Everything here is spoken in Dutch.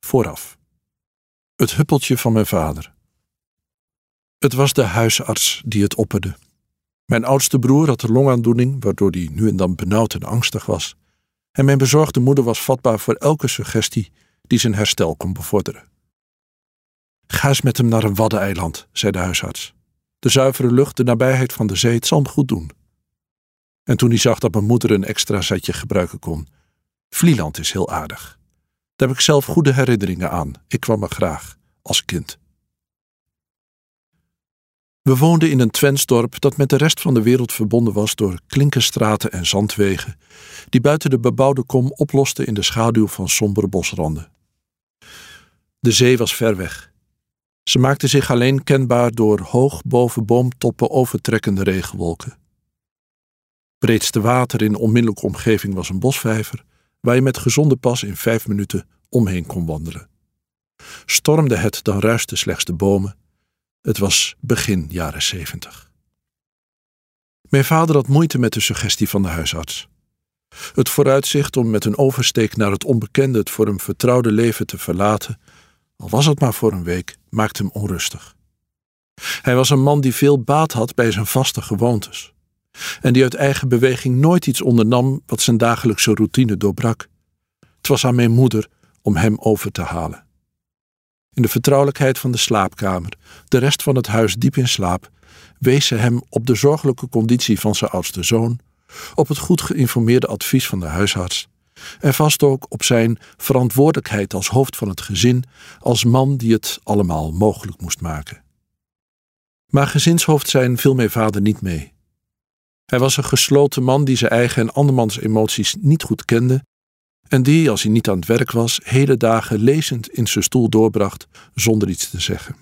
Vooraf. Het huppeltje van mijn vader. Het was de huisarts die het opperde. Mijn oudste broer had een longaandoening, waardoor hij nu en dan benauwd en angstig was. En mijn bezorgde moeder was vatbaar voor elke suggestie die zijn herstel kon bevorderen. Ga eens met hem naar een waddeneiland, zei de huisarts. De zuivere lucht, de nabijheid van de zee, het zal hem goed doen. En toen hij zag dat mijn moeder een extra zetje gebruiken kon. Vlieland is heel aardig. Daar heb ik zelf goede herinneringen aan. Ik kwam er graag, als kind. We woonden in een Twentsdorp dat met de rest van de wereld verbonden was door klinkerstraten en zandwegen, die buiten de bebouwde kom oplosten in de schaduw van sombere bosranden. De zee was ver weg. Ze maakte zich alleen kenbaar door hoog boven boomtoppen overtrekkende regenwolken. Breedste water in de onmiddellijke omgeving was een bosvijver, waar je met gezonde pas in vijf minuten omheen kon wandelen. Stormde het, dan ruisten slechts de bomen. Het was begin jaren zeventig. Mijn vader had moeite met de suggestie van de huisarts. Het vooruitzicht om met een oversteek naar het onbekende het voor hem vertrouwde leven te verlaten, al was het maar voor een week, maakte hem onrustig. Hij was een man die veel baat had bij zijn vaste gewoontes en die uit eigen beweging nooit iets ondernam wat zijn dagelijkse routine doorbrak. Het was aan mijn moeder om hem over te halen. In de vertrouwelijkheid van de slaapkamer, de rest van het huis diep in slaap, wees ze hem op de zorgelijke conditie van zijn oudste zoon, op het goed geïnformeerde advies van de huisarts en vast ook op zijn verantwoordelijkheid als hoofd van het gezin, als man die het allemaal mogelijk moest maken. Maar gezinshoofd zijn viel mijn vader niet mee. Hij was een gesloten man die zijn eigen en andermans emoties niet goed kende en die, als hij niet aan het werk was, hele dagen lezend in zijn stoel doorbracht zonder iets te zeggen.